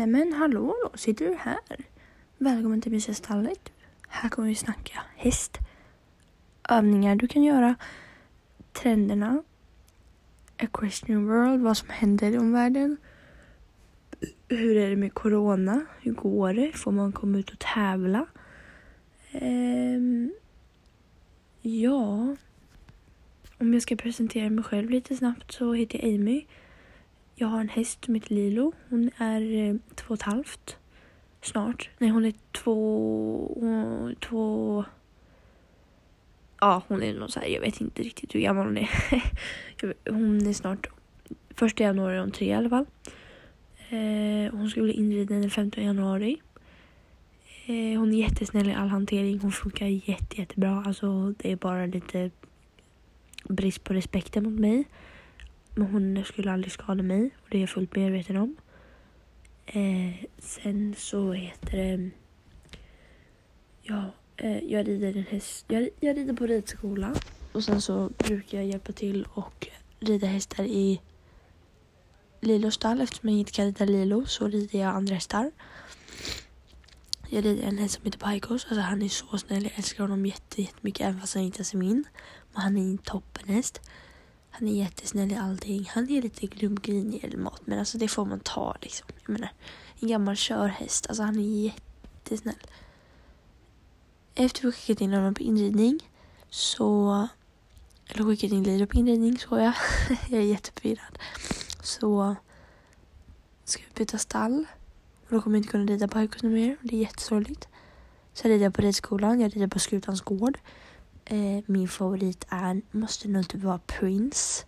Nej men hallå, hallå, sitter du här? Välkommen till Mysestallet. Här kommer vi snacka häst, övningar du kan göra, trenderna, Equestrian World, vad som händer i omvärlden. Hur är det med corona? Hur går det? Får man komma ut och tävla? Ehm, ja, om jag ska presentera mig själv lite snabbt så heter jag Amy. Jag har en häst som heter Lilo. Hon är eh, två och ett halvt snart. Nej, hon är två... Två... Ja, hon är nog så här, jag vet inte riktigt hur gammal hon är. hon är snart... Första januari är hon tre i alla fall. Eh, hon ska bli inriden den 15 januari. Eh, hon är jättesnäll i all hantering. Hon funkar jätte, jättebra. Alltså, det är bara lite brist på respekten mot mig. Men hon skulle aldrig skada mig och det är jag fullt medveten om. Eh, sen så heter det... Ja, eh, jag rider en häst. Jag, jag rider på ridskola och sen så brukar jag hjälpa till och rida hästar i Lilos stall. Eftersom jag inte kan rida Lilo så rider jag andra hästar. Jag rider en häst som heter Pajkos. Alltså han är så snäll. Jag älskar honom jättemycket även fast han inte ens är min. Men han är en toppenhäst. Han är jättesnäll i allting. Han är lite grumgrinig eller mat men alltså det får man ta liksom. Jag menar, en gammal körhäst. Alltså han är jättesnäll. Efter vi skickat in honom på inridning så... Eller skickat in Lilo på inridning så jag. jag är jätteförvirrad. Så ska vi byta stall. Och då kommer jag inte kunna rida på Haikos mer. Det är jättesorgligt. Sen rider jag på ridskolan. Jag rider på Skutans gård. Eh, min favorit är, måste nog typ vara Prince.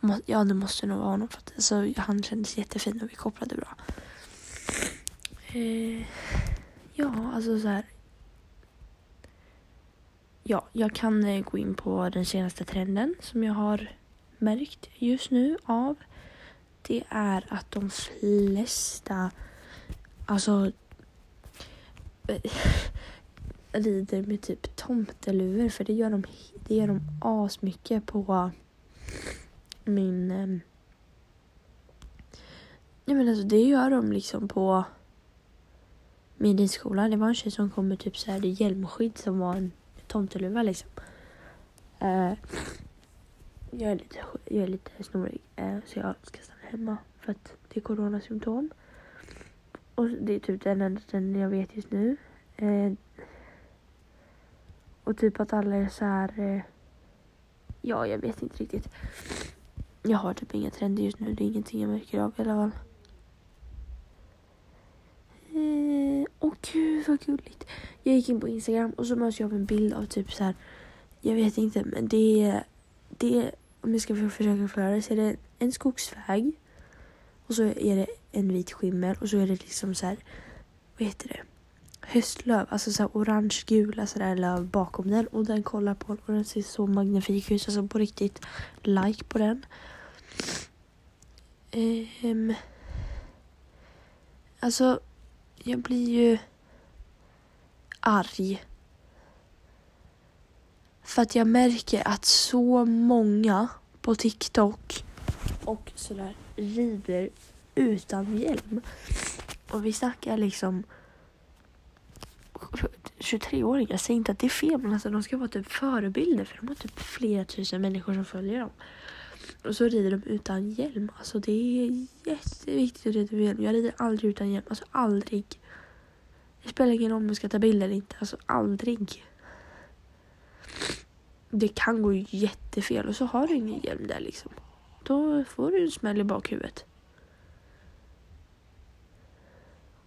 Må, ja, det måste nog vara honom för att alltså, han kändes jättefin och vi kopplade bra. Eh, ja, alltså så här. Ja, jag kan eh, gå in på den senaste trenden som jag har märkt just nu av. Det är att de flesta, alltså eh, rider med typ tomteluvor för det gör de, det gör de asmycket på min... Eh, nej men alltså det gör de liksom på min ridskola. Det var en tjej som kom med typ så här hjälmskydd som var en tomteluva liksom. Eh, jag är lite, jag är lite snorig eh, så jag ska stanna hemma för att det är coronasymptom. Och det är typ den enda jag vet just nu. Eh, och typ att alla är så här. Eh, ja, jag vet inte riktigt. Jag har typ inga trender just nu. Det är ingenting jag märker av i alla fall. Eh, åh gud vad gulligt. Jag gick in på Instagram och så möts jag av en bild av typ så här. Jag vet inte men det är, det är om jag ska försöka förklara det så är det en skogsväg. Och så är det en vit skimmer och så är det liksom så här. Vad heter det? Höstlöv, alltså så orange-gula sådär löv bakom den och den kollar på och den ser så magnifik ut, alltså på riktigt like på den. Um, alltså, jag blir ju arg. För att jag märker att så många på TikTok och sådär rider utan hjälm. Och vi snackar liksom 23-åringar. Jag säger inte att det är fel, men alltså, de ska vara typ förebilder för de har typ flera tusen människor som följer dem. Och så rider de utan hjälm. Alltså det är jätteviktigt att rida med hjälm. Jag rider aldrig utan hjälm. Alltså aldrig. Det spelar ingen roll om jag ska ta bilder eller inte. Alltså aldrig. Det kan gå jättefel och så har du ingen hjälm där liksom. Då får du en smäll i bakhuvudet.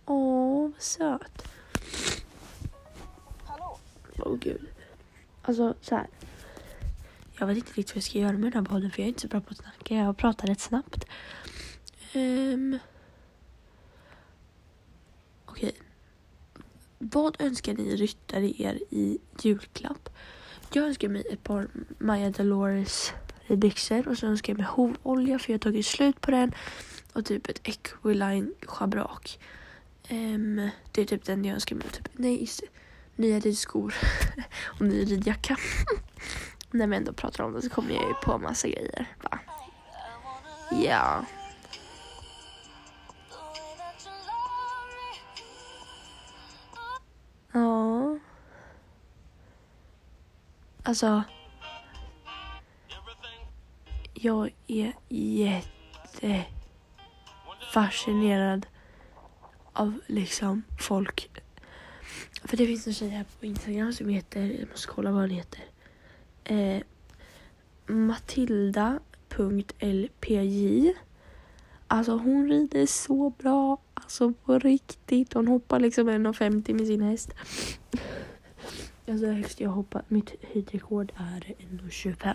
Åh, vad söt. Åh oh, gud. Alltså så här. Jag vet inte riktigt vad jag ska göra med den här podden för jag är inte så bra på att snacka. Jag pratar rätt snabbt. Um, Okej. Okay. Vad önskar ni ryttare er i julklapp? Jag önskar mig ett par Maya Dolores byxor och så önskar jag mig hovolja för jag har tagit slut på den och typ ett Equiline schabrak. Um, ehm. det är typ den jag önskar mig. Typ, nej, just det nya ridskor och ny ridjacka. När vi ändå pratar om det så kommer jag ju på massa grejer. Va? Ja. Ja. Alltså. Jag är jättefascinerad av liksom folk för det finns en tjej här på Instagram som heter, jag måste kolla vad hon heter. Eh, Matilda.lpj. Alltså hon rider så bra. Alltså på riktigt. Hon hoppar liksom 1,50 med sin häst. Alltså högst jag hoppar, mitt höjdrekord är 1,25.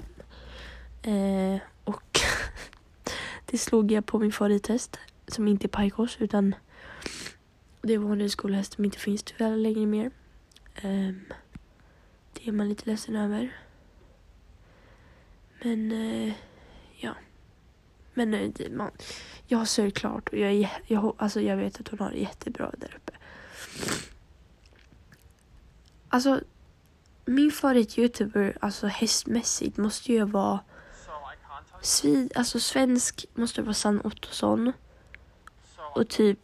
Eh, och det slog jag på min favorithäst som inte är pajkors utan det var en ridskollhäst som inte finns tyvärr längre mer. Um, det är man lite ledsen över. Men uh, ja. Men uh, man, jag ser klart och jag, jag, alltså, jag vet att hon har det jättebra där uppe. Alltså min favorit-youtuber, alltså hästmässigt, måste ju vara Svid, alltså svensk måste vara Sann Ottosson. Och typ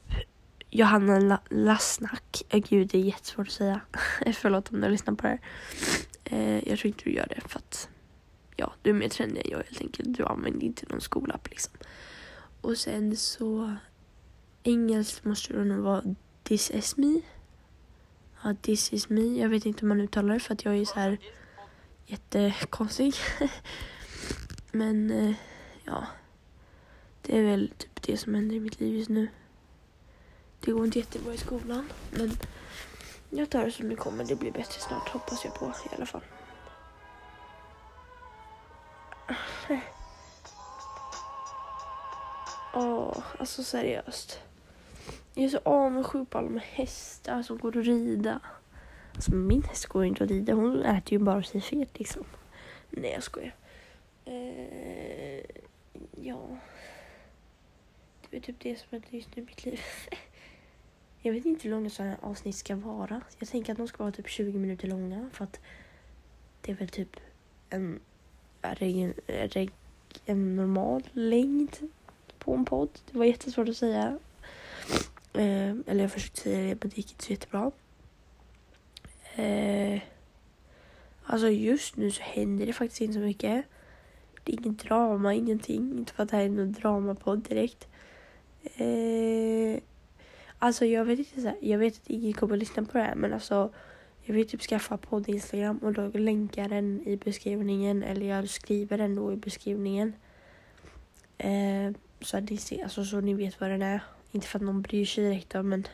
Johanna La Lassnack. Oh, eh, gud, det är jättesvårt att säga. Eh, förlåt om du lyssnar på det här. Eh, jag tror inte du gör det för att ja, du är mer trendig än jag helt enkelt. Du använder inte någon skolapp liksom. Och sen så engelskt måste det nog vara This is me. Ja, This is me. Jag vet inte hur man uttalar det för att jag är så här jättekonstig. Men eh, ja, det är väl typ det som händer i mitt liv just nu. Det går inte jättebra i skolan, men jag tar det som det kommer. Det blir bättre snart, hoppas jag på i alla fall. Åh, oh, alltså seriöst. Jag är så avundsjuk på alla de hästar som går att rida. Alltså min häst går inte att rida, hon äter ju bara sig fet liksom. Nej jag skojar. Eh, ja. Det är typ det som händer just nu i mitt liv. Jag vet inte hur långa sådana här avsnitt ska vara. Jag tänker att de ska vara typ 20 minuter långa för att det är väl typ en, en, en normal längd på en podd. Det var jättesvårt att säga. Eh, eller jag försökte säga det men det gick inte så jättebra. Eh, alltså just nu så händer det faktiskt inte så mycket. Det är inget drama, ingenting. Inte för att det här är någon dramapodd direkt. Eh, alltså jag vet inte, så här, jag vet att ingen kommer att lyssna på det här men alltså jag vill typ skaffa podd Instagram och då länkar den i beskrivningen eller jag skriver den då i beskrivningen. Eh, så att ni ser, alltså så ni vet vad den är. Inte för att någon bryr sig direkt då men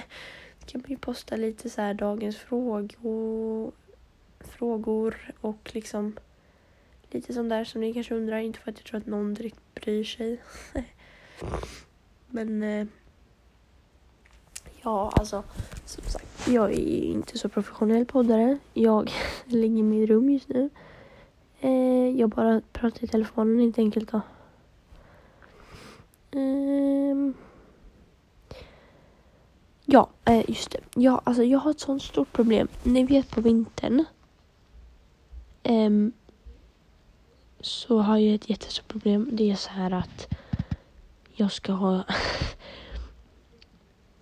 kan man ju posta lite så här dagens frågor, frågor och liksom lite sånt där som ni kanske undrar. Inte för att jag tror att någon direkt bryr sig. Men eh, ja, alltså som sagt, jag är inte så professionell poddare. Jag ligger i mitt rum just nu. Eh, jag bara pratar i telefonen helt enkelt då. Eh, ja, eh, just det. Ja, alltså jag har ett sånt stort problem. Ni vet på vintern. Ehm, så har jag ett jättestort problem. Det är så här att jag ska ha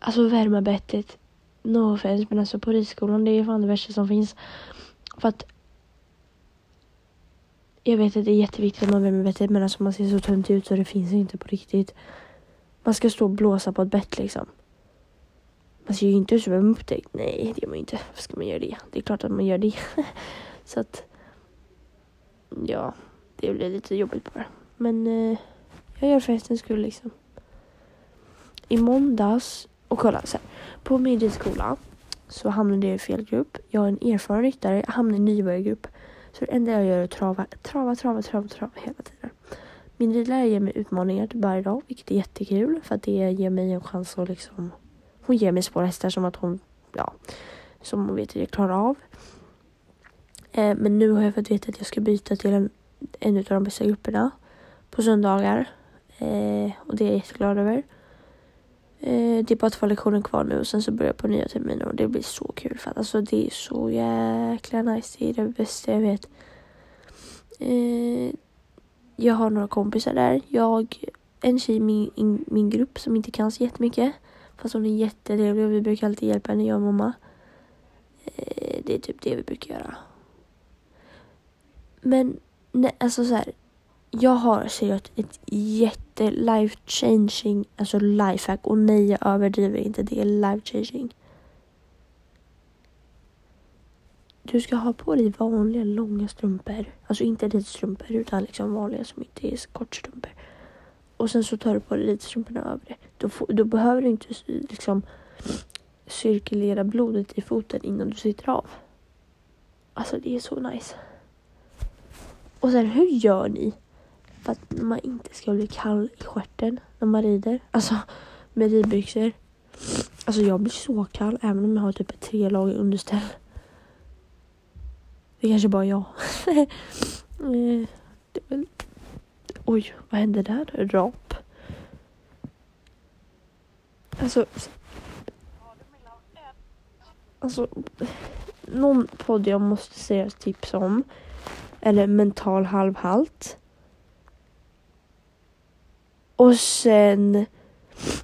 alltså värma bettet. No offense men alltså på ridskolan det är fan det värsta som finns. För att jag vet att det är jätteviktigt att man värmer bettet men alltså man ser så tunt ut så det finns inte på riktigt. Man ska stå och blåsa på ett bett liksom. Man ser ju inte ut som en upptäckt. Nej, det gör man inte. Varför ska man göra det? Det är klart att man gör det. så att, ja, det blir lite jobbigt bara. Men eh, jag gör för hästens skull liksom. I måndags, och kolla så här, på min ridskola så hamnade jag i fel grupp. Jag är en erfaren ryttare, jag hamnade i nybörjargrupp. Så det enda jag gör är att trava, trava, trava, trava, trava hela tiden. Min ridlärare ger mig utmaningar till varje dag, vilket är jättekul för att det ger mig en chans att liksom... Hon ger mig spårhästar som att hon, ja, som hon vet att jag klarar av. Eh, men nu har jag fått veta att jag ska byta till en en av de bästa grupperna på söndagar. Eh, och det är jag jätteglad över. Det är bara två lektioner kvar nu och sen så börjar jag på nya terminer och det blir så kul för att alltså det är så jäkla nice. Det är det bästa jag vet. Eh, jag har några kompisar där. Jag, en tjej i min, min grupp som inte kan så jättemycket. Fast hon är jättetrevlig och vi brukar alltid hjälpa henne, jag och mamma. Eh, det är typ det vi brukar göra. Men nej, alltså så här. Jag har seriöst ett jätte life changing, alltså lifehack. Och nej, jag överdriver inte. Det är life changing. Du ska ha på dig vanliga långa strumpor. Alltså inte ridstrumpor utan liksom vanliga som inte är kortstrumpor. Och sen så tar du på dig ridstrumporna över det. Då, får, då behöver du inte liksom cirkulera blodet i foten innan du sitter av. Alltså det är så nice. Och sen hur gör ni för att man inte ska bli kall i stjärten när man rider? Alltså med ridbyxor. Alltså jag blir så kall även om jag har typ ett tre lager underställ. Det är kanske bara jag. Eh, väl... Oj, vad hände där? Rap. Alltså. Alltså. Någon podd jag måste säga tips om. Eller mental halvhalt. Och sen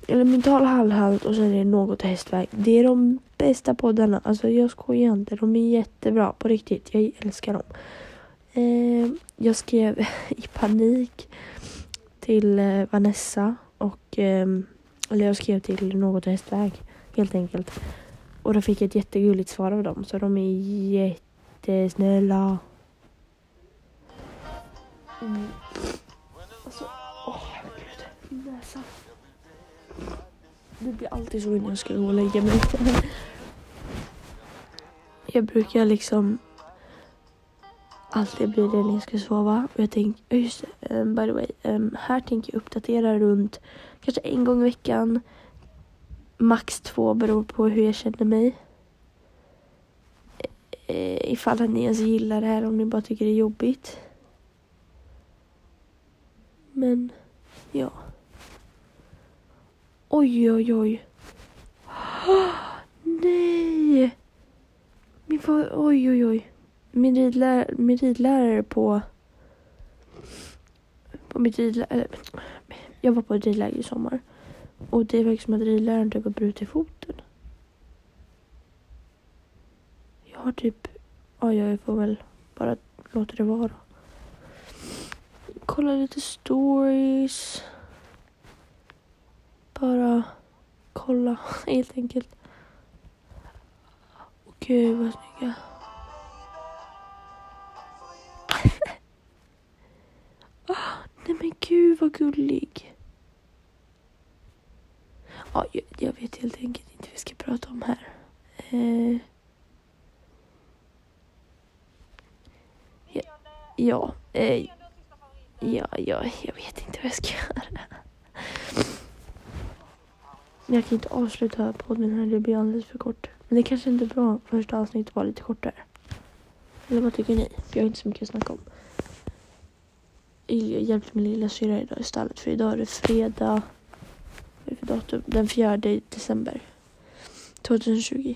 eller mental halvhalt och sen är det något hästväg. Det är de bästa poddarna. Alltså jag skojar inte. De är jättebra på riktigt. Jag älskar dem. Eh, jag skrev i panik till eh, Vanessa och eh, eller jag skrev till något hästväg helt enkelt. Och då fick jag ett jättegulligt svar av dem. Så de är jättesnälla. Mm. Det blir alltid så innan jag ska gå och lägga mig. jag brukar liksom alltid bli det när jag ska sova. Och jag tänker, just um, by the way, um, här tänker jag uppdatera runt kanske en gång i veckan. Max två beror på hur jag känner mig. E, e- ifall att ni ens gillar det här, om ni bara tycker det är jobbigt. Men, ja. Oj, oj, oj. Oh, nej! Min far, oj, oj, oj. Min, ridlär, min ridlärare på... På mitt ridläger... Jag var på ett ridläger i sommar. Och det verkar som att ridläraren typ har brutit foten. Jag har typ... Ja, jag får väl bara låta det vara. Kolla lite stories bara kolla helt enkelt. Och gud vad snygga. oh, nej men gud vad gullig. Ja, jag, jag, vet helt enkelt inte vad vi ska prata om här. Eh, ja, ja, eh, ja, ja, jag vet inte vad jag ska göra. Men jag kan inte avsluta podden här, det blir alldeles för kort. Men det kanske inte är bra första avsnittet var lite kortare. Eller vad tycker ni? Jag har inte så mycket att snacka om. Jag hjälpte min lilla syra idag i stallet för idag är det fredag. Vad är det för datum? Den 4 december 2020.